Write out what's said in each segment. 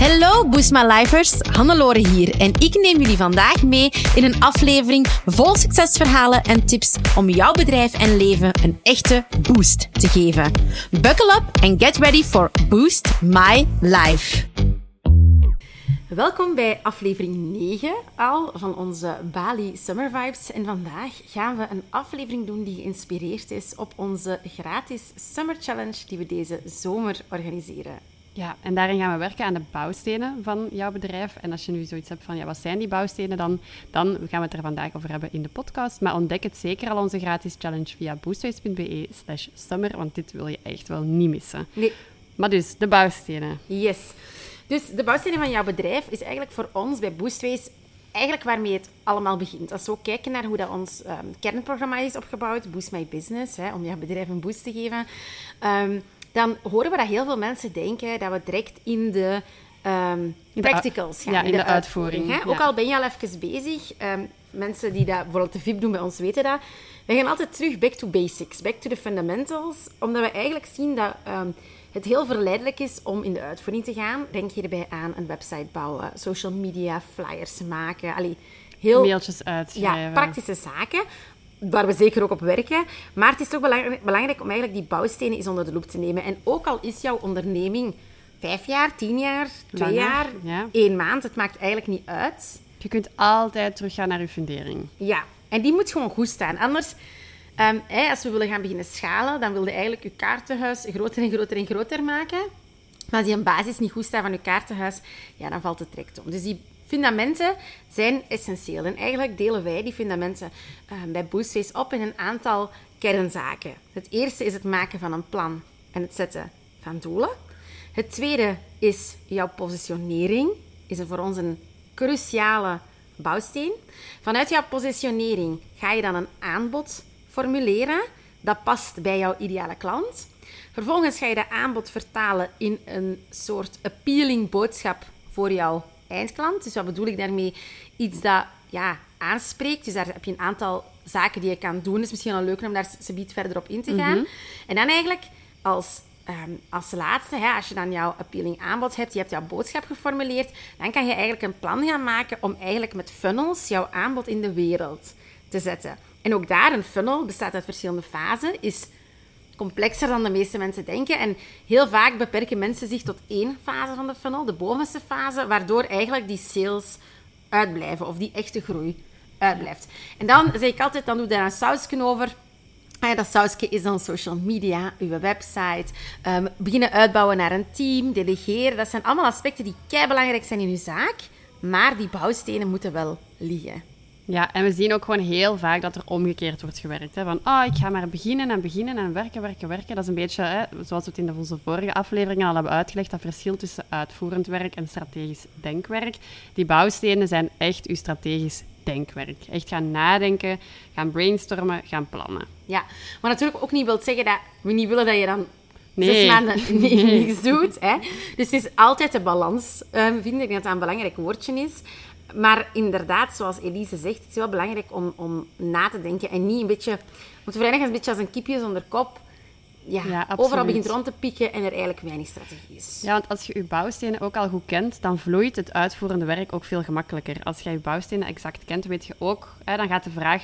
Hallo Boost My Lifers, Hannelore hier en ik neem jullie vandaag mee in een aflevering vol succesverhalen en tips om jouw bedrijf en leven een echte boost te geven. Buckle up and get ready for Boost My Life. Welkom bij aflevering 9 al van onze Bali Summer Vibes. En vandaag gaan we een aflevering doen die geïnspireerd is op onze gratis Summer Challenge die we deze zomer organiseren. Ja, en daarin gaan we werken aan de bouwstenen van jouw bedrijf. En als je nu zoiets hebt van, ja, wat zijn die bouwstenen dan? Dan gaan we het er vandaag over hebben in de podcast. Maar ontdek het zeker al onze gratis challenge via boostways.be slash summer, want dit wil je echt wel niet missen. Nee. Maar dus, de bouwstenen. Yes. Dus de bouwstenen van jouw bedrijf is eigenlijk voor ons bij Boostways eigenlijk waarmee het allemaal begint. Als we ook kijken naar hoe dat ons ehm, kernprogramma is opgebouwd, Boost My Business, hè, om jouw bedrijf een boost te geven, ehm, dan horen we dat heel veel mensen denken dat we direct in de ehm, practicals gaan. ja, in de uitvoering, ja. Ook al ben je al even bezig, ehm, mensen die dat bijvoorbeeld de VIP doen bij ons weten dat, we gaan altijd terug back to basics, back to the fundamentals, omdat we eigenlijk zien dat ehm, het heel verleidelijk is om in de uitvoering te gaan. Denk hierbij aan een website bouwen, social media, flyers maken, allee, heel Mailtjes uitschrijven. ja, praktische zaken, waar we zeker ook op werken. Maar het is toch belangrijk, belangrijk om eigenlijk die bouwstenen eens onder de loep te nemen. En ook al is jouw onderneming vijf jaar, tien jaar, twee Langer, jaar, ja. één maand, het maakt eigenlijk niet uit. Je kunt altijd teruggaan naar je fundering. Ja, en die moet gewoon goed staan. Anders, ehm, als we willen gaan beginnen schalen, dan wil je eigenlijk je kaartenhuis groter en groter en groter maken. Maar als die een basis niet goed staat van je kaartenhuis, ja, dan valt het direct om. Dus die fundamenten zijn essentieel. En eigenlijk delen wij die fundamenten ehm, bij Boostface op in een aantal kernzaken. Het eerste is het maken van een plan en het zetten van doelen. Het tweede is jouw positionering. Is er voor ons een cruciale bouwsteen. Vanuit jouw positionering ga je dan een aanbod formuleren dat past bij jouw ideale klant. Vervolgens ga je dat aanbod vertalen in een soort appealing boodschap voor jouw eindklant. Dus wat bedoel ik daarmee? Iets dat ja, aanspreekt. Dus daar heb je een aantal zaken die je kan doen. Het is misschien wel leuk om daar subiet verder op in te gaan. En dan eigenlijk als, ehm, als laatste, hè, als je dan jouw appealing aanbod hebt, je hebt jouw boodschap geformuleerd, dan kan je eigenlijk een plan gaan maken om eigenlijk met funnels jouw aanbod in de wereld te zetten. En ook daar, een funnel bestaat uit verschillende fasen, is complexer dan de meeste mensen denken. En heel vaak beperken mensen zich tot één fase van de funnel, de bovenste fase, waardoor eigenlijk die sales uitblijven of die echte groei uitblijft. En dan zeg ik altijd, dan doe daar een sausje over. Ah dat sausje is dan social media, uw website, ehm, beginnen uitbouwen naar een team, delegeren. Dat zijn allemaal aspecten die kei belangrijk zijn in uw zaak, maar die bouwstenen moeten wel liggen. Ja, en we zien ook gewoon heel vaak dat er omgekeerd wordt gewerkt. Hè? Van, oh, ik ga maar beginnen en beginnen en werken, werken, werken. Dat is een beetje, hè, zoals we het in de- onze vorige afleveringen al hebben uitgelegd, dat verschil tussen uitvoerend werk en strategisch denkwerk. Die bouwstenen zijn echt uw strategisch denkwerk. Echt gaan nadenken, gaan brainstormen, gaan plannen. Ja, maar natuurlijk ook niet wil zeggen dat we niet willen dat je dan Nee. zes maanden ni- niks doet. Hè? Dus het is altijd de balans ehm, vinden. Ik dat dat een belangrijk woordje is. Maar inderdaad, zoals Elise zegt, het is wel belangrijk om, om na te denken en niet een beetje... Want vrijdag is een beetje als een kipje zonder kop. Ja, Ja, overal begint rond te pikken en er eigenlijk weinig strategie is. Ja, want als je je bouwstenen ook al goed kent, dan vloeit het uitvoerende werk ook veel gemakkelijker. Als je je bouwstenen exact kent, weet je ook, hè, dan gaat de vraag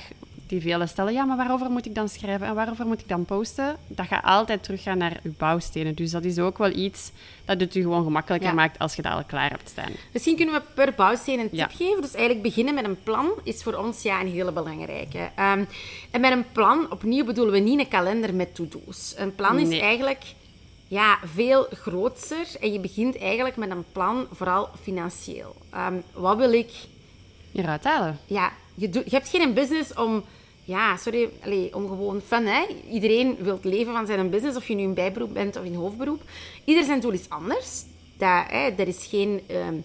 die velen stellen, ja, maar waarover moet ik dan schrijven en waarover moet ik dan posten? Dat gaat altijd teruggaan naar je bouwstenen. Dus dat is ook wel iets dat het je gewoon gemakkelijker Ja. maakt als je dat al klaar hebt staan. Misschien kunnen we per bouwsteen een tip Ja. geven. Dus eigenlijk beginnen met een plan is voor ons ja, een hele belangrijke. Ehm, en met een plan, opnieuw bedoelen we niet een kalender met to-do's. Een plan is eigenlijk ja, veel groter. En je begint eigenlijk met een plan, vooral financieel. Ehm, wat wil ik... Hieruit halen. Ja, je, doet- je hebt geen business om... Ja, sorry, allee, om gewoon fun, hè. Iedereen wil leven van zijn business, of je nu in bijberoep bent of in hoofdberoep. Ieder zijn doel is anders. Dat, hè, er is geen ehm,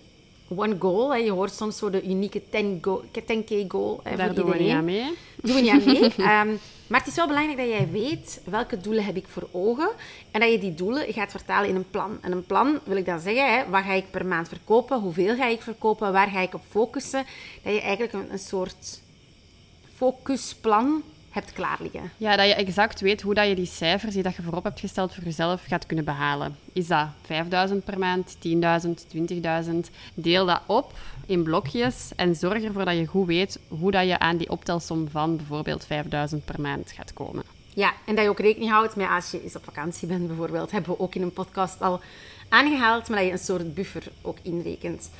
one goal. Hè. Je hoort soms zo de unieke 10 go- 10k goal hè, Daar voor doen we niet iedereen. aan mee. Doen we niet aan mee. Ehm, maar het is wel belangrijk dat jij weet welke doelen heb ik voor ogen. En dat je die doelen gaat vertalen in een plan. En een plan wil ik dan zeggen, hè, wat ga ik per maand verkopen? Hoeveel ga ik verkopen? Waar ga ik op focussen? Dat je eigenlijk een, een soort focusplan hebt klaar liggen. Ja, dat je exact weet hoe dat je die cijfers die dat je voorop hebt gesteld voor jezelf gaat kunnen behalen. Is dat 5000 per maand, 10.000, 20.000? Deel dat op in blokjes en zorg ervoor dat je goed weet hoe dat je aan die optelsom van bijvoorbeeld 5000 per maand gaat komen. Ja, en dat je ook rekening houdt met als je eens op vakantie bent bijvoorbeeld. Hebben we ook in een podcast al aangehaald, maar dat je een soort buffer ook inrekent.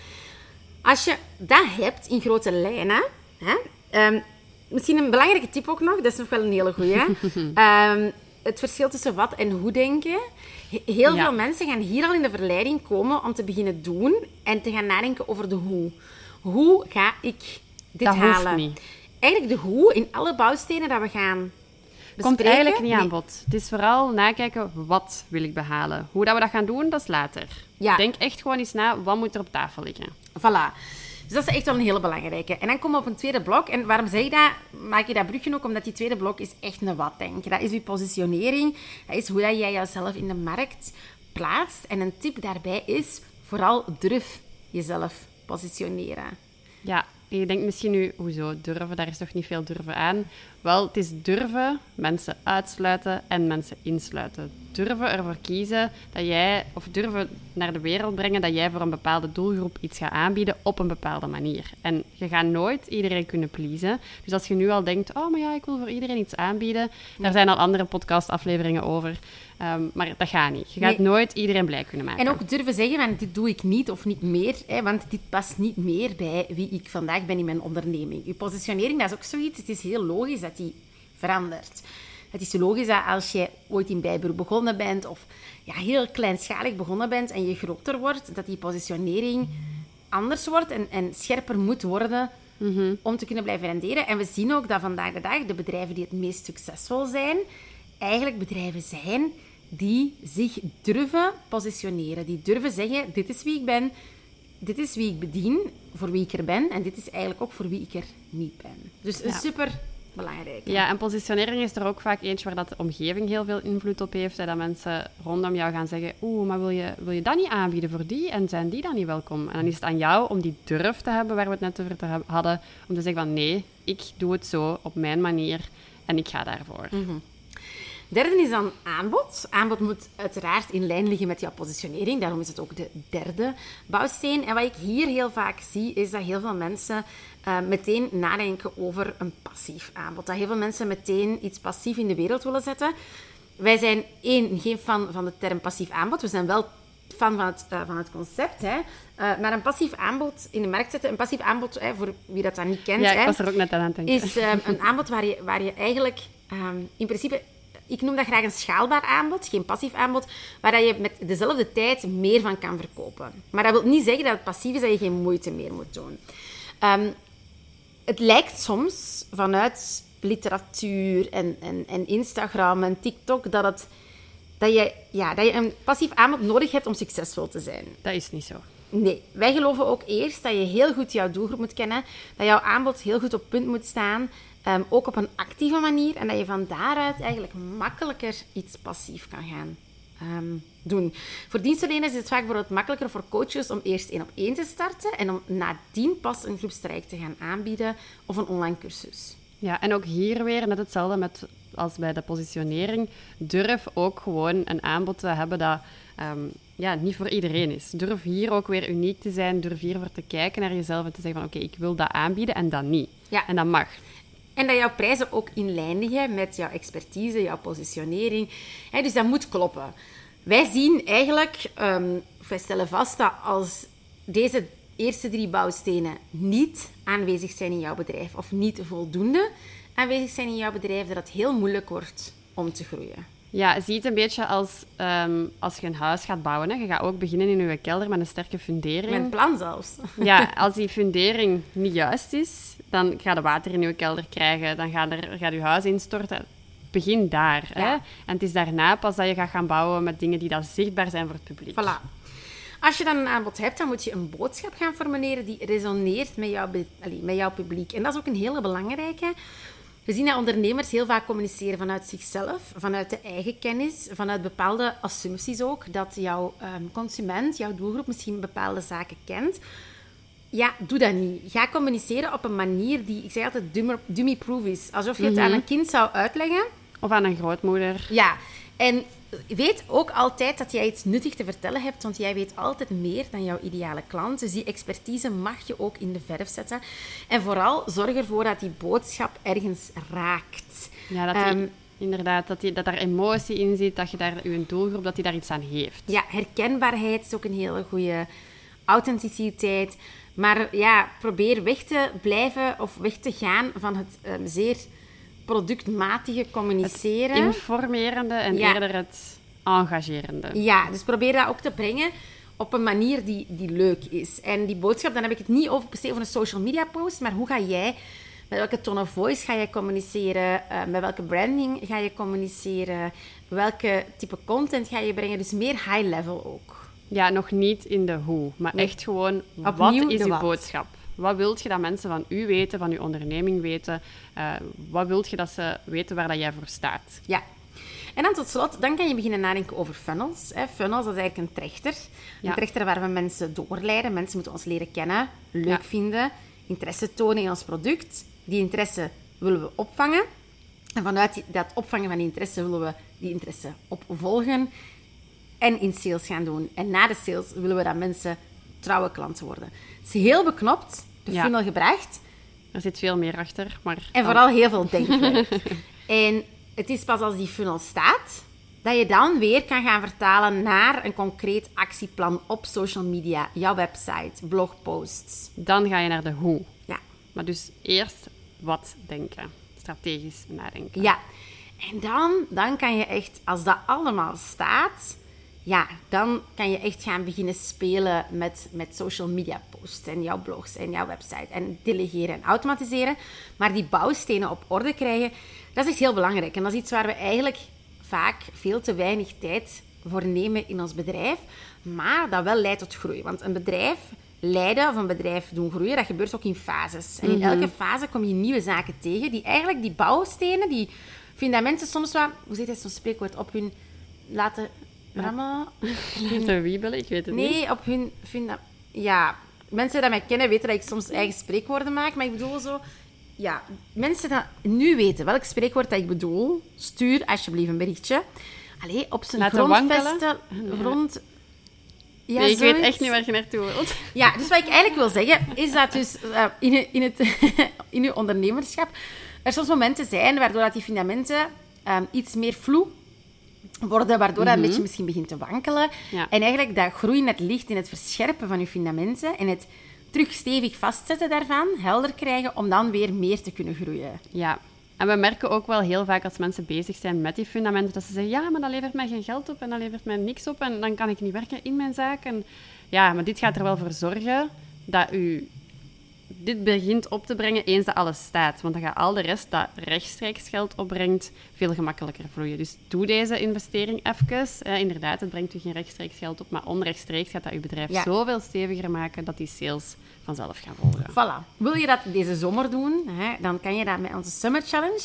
Als je dat hebt in grote lijnen, hè, ehm, misschien een belangrijke tip ook nog, dat is nog wel een hele goeie. Ehm, het verschil tussen wat en hoe denken. He- Heel Ja. veel mensen gaan hier al in de verleiding komen om te beginnen doen en te gaan nadenken over de hoe. Hoe ga ik dit Dat hoeft halen? niet. Eigenlijk de hoe in alle bouwstenen dat we gaan Komt eigenlijk niet aan bod. Het is vooral nakijken, wat wil ik behalen? Hoe dat we dat gaan doen, dat is later. Ja. Denk echt gewoon eens na, wat moet er op tafel liggen? Voilà. Dus dat is echt wel een hele belangrijke. En dan komen we op een tweede blok. En waarom zeg ik dat? Maak je dat brugje ook? Omdat die tweede blok is echt een wat denken. Dat is je positionering. Dat is hoe jij jezelf in de markt plaatst. En een tip daarbij is, vooral durf jezelf positioneren. Ja, je denkt misschien nu, hoezo durven? Daar is toch niet veel durven aan? Wel, het is durven mensen uitsluiten en mensen insluiten. Durven ervoor kiezen dat jij, of durven naar de wereld brengen dat jij voor een bepaalde doelgroep iets gaat aanbieden op een bepaalde manier. En je gaat nooit iedereen kunnen pleasen. Dus als je nu al denkt, oh, maar ja, ik wil voor iedereen iets aanbieden, daar zijn al andere podcastafleveringen over. Ehm, maar dat gaat niet. Je gaat Nee. nooit iedereen blij kunnen maken. En ook durven zeggen, van, dit doe ik niet of niet meer. Hè, want dit past niet meer bij wie ik vandaag ben in mijn onderneming. Je positionering, dat is ook zoiets. Het is heel logisch dat die verandert. Het is logisch dat als je ooit in bijberoep begonnen bent of ja, heel kleinschalig begonnen bent en je groter wordt, dat die positionering anders wordt en, en scherper moet worden om te kunnen blijven renderen. En we zien ook dat vandaag de dag de bedrijven die het meest succesvol zijn, eigenlijk bedrijven zijn die zich durven positioneren. Die durven zeggen, dit is wie ik ben, dit is wie ik bedien, voor wie ik er ben. En dit is eigenlijk ook voor wie ik er niet ben. Dus Ja. super belangrijk. Ja, en positionering is er ook vaak eentje waar dat de omgeving heel veel invloed op heeft. Dat mensen rondom jou gaan zeggen, oeh, maar wil je, wil je dat niet aanbieden voor die? En zijn die dan niet welkom? En dan is het aan jou om die durf te hebben, waar we het net over hadden, om te zeggen van nee, ik doe het zo, op mijn manier, en ik ga daarvoor. Derde is dan aanbod. Aanbod moet uiteraard in lijn liggen met jouw positionering. Daarom is het ook de derde bouwsteen. En wat ik hier heel vaak zie, is dat heel veel mensen eh, meteen nadenken over een passief aanbod. Dat heel veel mensen meteen iets passief in de wereld willen zetten. Wij zijn één, geen fan van de term passief aanbod. We zijn wel fan van het, eh, van het concept. Hè. Eh, maar een passief aanbod in de markt zetten, een passief aanbod, hè, voor wie dat dan niet kent, Ja, ik was er ook net aan het denken. is een aanbod waar je, waar je eigenlijk ehm, in principe... Ik noem dat graag een schaalbaar aanbod, geen passief aanbod, waar dat je met dezelfde tijd meer van kan verkopen. Maar dat wil niet zeggen dat het passief is dat je geen moeite meer moet doen. Ehm, het lijkt soms vanuit literatuur en, en, en Instagram en TikTok dat, het, dat, je, ja, dat je een passief aanbod nodig hebt om succesvol te zijn. Dat is niet zo. Nee, wij geloven ook eerst dat je heel goed jouw doelgroep moet kennen, dat jouw aanbod heel goed op punt moet staan, ehm, ook op een actieve manier, en dat je van daaruit eigenlijk makkelijker iets passief kan gaan ehm, doen. Voor dienstverleners is het vaak bijvoorbeeld makkelijker voor coaches om eerst één op één te starten en om nadien pas een groepstraject te gaan aanbieden of een online cursus. Ja, en ook hier weer net hetzelfde met, als bij de positionering. Durf ook gewoon een aanbod te hebben dat ehm, ja, niet voor iedereen is. Durf hier ook weer uniek te zijn. Durf hiervoor te kijken naar jezelf en te zeggen van oké, ik wil dat aanbieden en dat niet. Ja. En dat mag. En dat jouw prijzen ook in lijn liggen met jouw expertise, jouw positionering. Dus dat moet kloppen. Wij zien eigenlijk, of wij stellen vast dat als deze eerste drie bouwstenen niet aanwezig zijn in jouw bedrijf, of niet voldoende aanwezig zijn in jouw bedrijf, dat het heel moeilijk wordt om te groeien. Ja, zie het een beetje als ehm, als je een huis gaat bouwen. Hè. Je gaat ook beginnen in je kelder met een sterke fundering. Mijn plan zelfs. Ja, als die fundering niet juist is, dan ga je water in je kelder krijgen, dan gaat er gaat je huis instorten. Begin daar. Hè? En het is daarna pas dat je gaat gaan bouwen met dingen die dan zichtbaar zijn voor het publiek. Voilà. Als je dan een aanbod hebt, dan moet je een boodschap gaan formuleren die resoneert met jouw, met jouw publiek. En dat is ook een hele belangrijke. We zien dat ondernemers heel vaak communiceren vanuit zichzelf, vanuit de eigen kennis, vanuit bepaalde assumpties ook, dat jouw ehm, consument, jouw doelgroep misschien bepaalde zaken kent. Ja, doe dat niet. Ga communiceren op een manier die, ik zeg altijd, dummy-proof is. Alsof je het aan een kind zou uitleggen. Of aan een grootmoeder. Ja, en weet ook altijd dat jij iets nuttig te vertellen hebt, want jij weet altijd meer dan jouw ideale klant. Dus die expertise mag je ook in de verf zetten. En vooral zorg ervoor dat die boodschap ergens raakt. Ja, dat die, Ehm, inderdaad, dat, die, dat daar emotie in zit, dat je daar, je doelgroep, dat die daar iets aan heeft. Ja, herkenbaarheid is ook een hele goede. Authenticiteit. Maar ja, probeer weg te blijven of weg te gaan van het ehm, zeer productmatige communiceren. Informerende en Ja. eerder het engagerende. Ja, dus probeer dat ook te brengen op een manier die, die leuk is. En die boodschap, dan heb ik het niet over per se over een social media post, maar hoe ga jij, met welke tone of voice ga je communiceren, eh, met welke branding ga je communiceren, welke type content ga je brengen. Dus meer high level ook. Ja, nog niet in de hoe, maar echt gewoon, Opnieuw wat is wat. boodschap? Wat wilt je dat mensen van u weten, van uw onderneming weten? Eh, wat wilt je dat ze weten waar dat jij voor staat? Ja. En dan tot slot, dan kan je beginnen nadenken over funnels. Hè. Funnels, dat is eigenlijk een trechter. Een trechter waar we mensen doorleiden. Mensen moeten ons leren kennen, leuk Ja. vinden, interesse tonen in ons product. Die interesse willen we opvangen. En vanuit dat opvangen van die interesse willen we die interesse opvolgen en in sales gaan doen. En na de sales willen we dat mensen trouwe klanten worden. Het is heel beknopt, de Ja. funnel gebracht. Er zit veel meer achter, maar... En vooral heel veel denkwerk. en het is pas als die funnel staat, dat je dan weer kan gaan vertalen naar een concreet actieplan op social media, jouw website, blogposts. Dan ga je naar de hoe. Ja. Maar dus eerst wat denken. Strategisch nadenken. Ja. En dan, dan kan je echt, als dat allemaal staat, ja, dan kan je echt gaan beginnen spelen met, met social media posts en jouw blogs en jouw website. En delegeren en automatiseren. Maar die bouwstenen op orde krijgen, dat is echt heel belangrijk. En dat is iets waar we eigenlijk vaak veel te weinig tijd voor nemen in ons bedrijf. Maar dat wel leidt tot groei. Want een bedrijf leiden of een bedrijf doen groeien, dat gebeurt ook in fases. En in elke fase kom je nieuwe zaken tegen die eigenlijk die bouwstenen, die vinden mensen soms wel, hoe zit het zo'n spreekwoord, op hun laten Laten wiebelen, ik weet het niet. Nee, op hun Ja, mensen die mij kennen weten dat ik soms eigen spreekwoorden maak, maar ik bedoel zo... Ja, mensen die nu weten welk spreekwoord dat ik bedoel, stuur alsjeblieft een berichtje. Allee, op zijn Laten grondvesten... Grond... Ja, Nee, ik weet echt niet waar je naartoe wilt. Ja, dus wat ik eigenlijk wil zeggen, is dat dus eh, in, in, het, in uw ondernemerschap er soms momenten zijn waardoor dat die fundamenten ehm, iets meer vloe worden, waardoor dat een beetje misschien begint te wankelen. Ja. En eigenlijk dat groei net ligt in het verscherpen van je fundamenten en het terug stevig vastzetten daarvan, helder krijgen, om dan weer meer te kunnen groeien. Ja. En we merken ook wel heel vaak als mensen bezig zijn met die fundamenten, dat ze zeggen, ja, maar dat levert mij geen geld op en dat levert mij niks op en dan kan ik niet werken in mijn zaak. En ja, maar dit gaat er wel voor zorgen dat u dit begint op te brengen eens dat alles staat. Want dan gaat al de rest dat rechtstreeks geld opbrengt veel gemakkelijker vloeien. Dus doe deze investering even. Eh, inderdaad, het brengt u geen rechtstreeks geld op, maar onrechtstreeks gaat dat uw bedrijf Ja. zoveel steviger maken dat die sales vanzelf gaan volgen. Voilà. Wil je dat deze zomer doen, hè, dan kan je dat met onze Summer Challenge.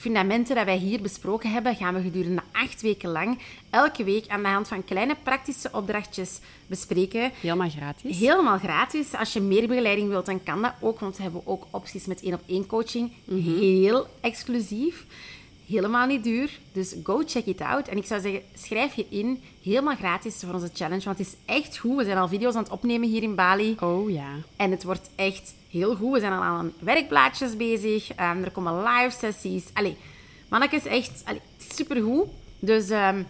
Fundamenten die wij hier besproken hebben, gaan we gedurende acht weken lang elke week aan de hand van kleine praktische opdrachtjes bespreken. Helemaal gratis. Helemaal gratis. Als je meer begeleiding wilt, dan kan dat ook, want we hebben ook opties met één op één coaching. Heel exclusief. Helemaal niet duur. Dus go check it out. En ik zou zeggen, schrijf je in. Helemaal gratis voor onze challenge. Want het is echt goed. We zijn al video's aan het opnemen hier in Bali. Oh ja. En het wordt echt heel goed. We zijn al aan werkblaadjes bezig. Ehm, er komen live sessies. Allee, mannetjes, echt allee, het is supergoed. Dus ehm,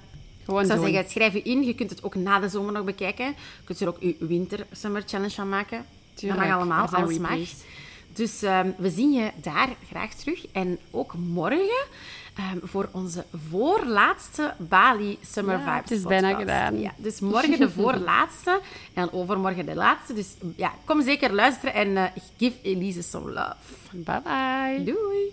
Gewoon ik zou doen. zeggen, schrijf je in. Je kunt het ook na de zomer nog bekijken. Je kunt er ook je winter summer challenge van maken. Tuurlijk, dat mag allemaal, alles mag. Dus ehm, we zien je daar graag terug. En ook morgen ehm, voor onze voorlaatste Bali Summer Ja, Vibes het is bijna gedaan. Ja, dus morgen de voorlaatste en overmorgen de laatste. Dus ja, kom zeker luisteren en eh, give Elise some love. Bye bye. Doei!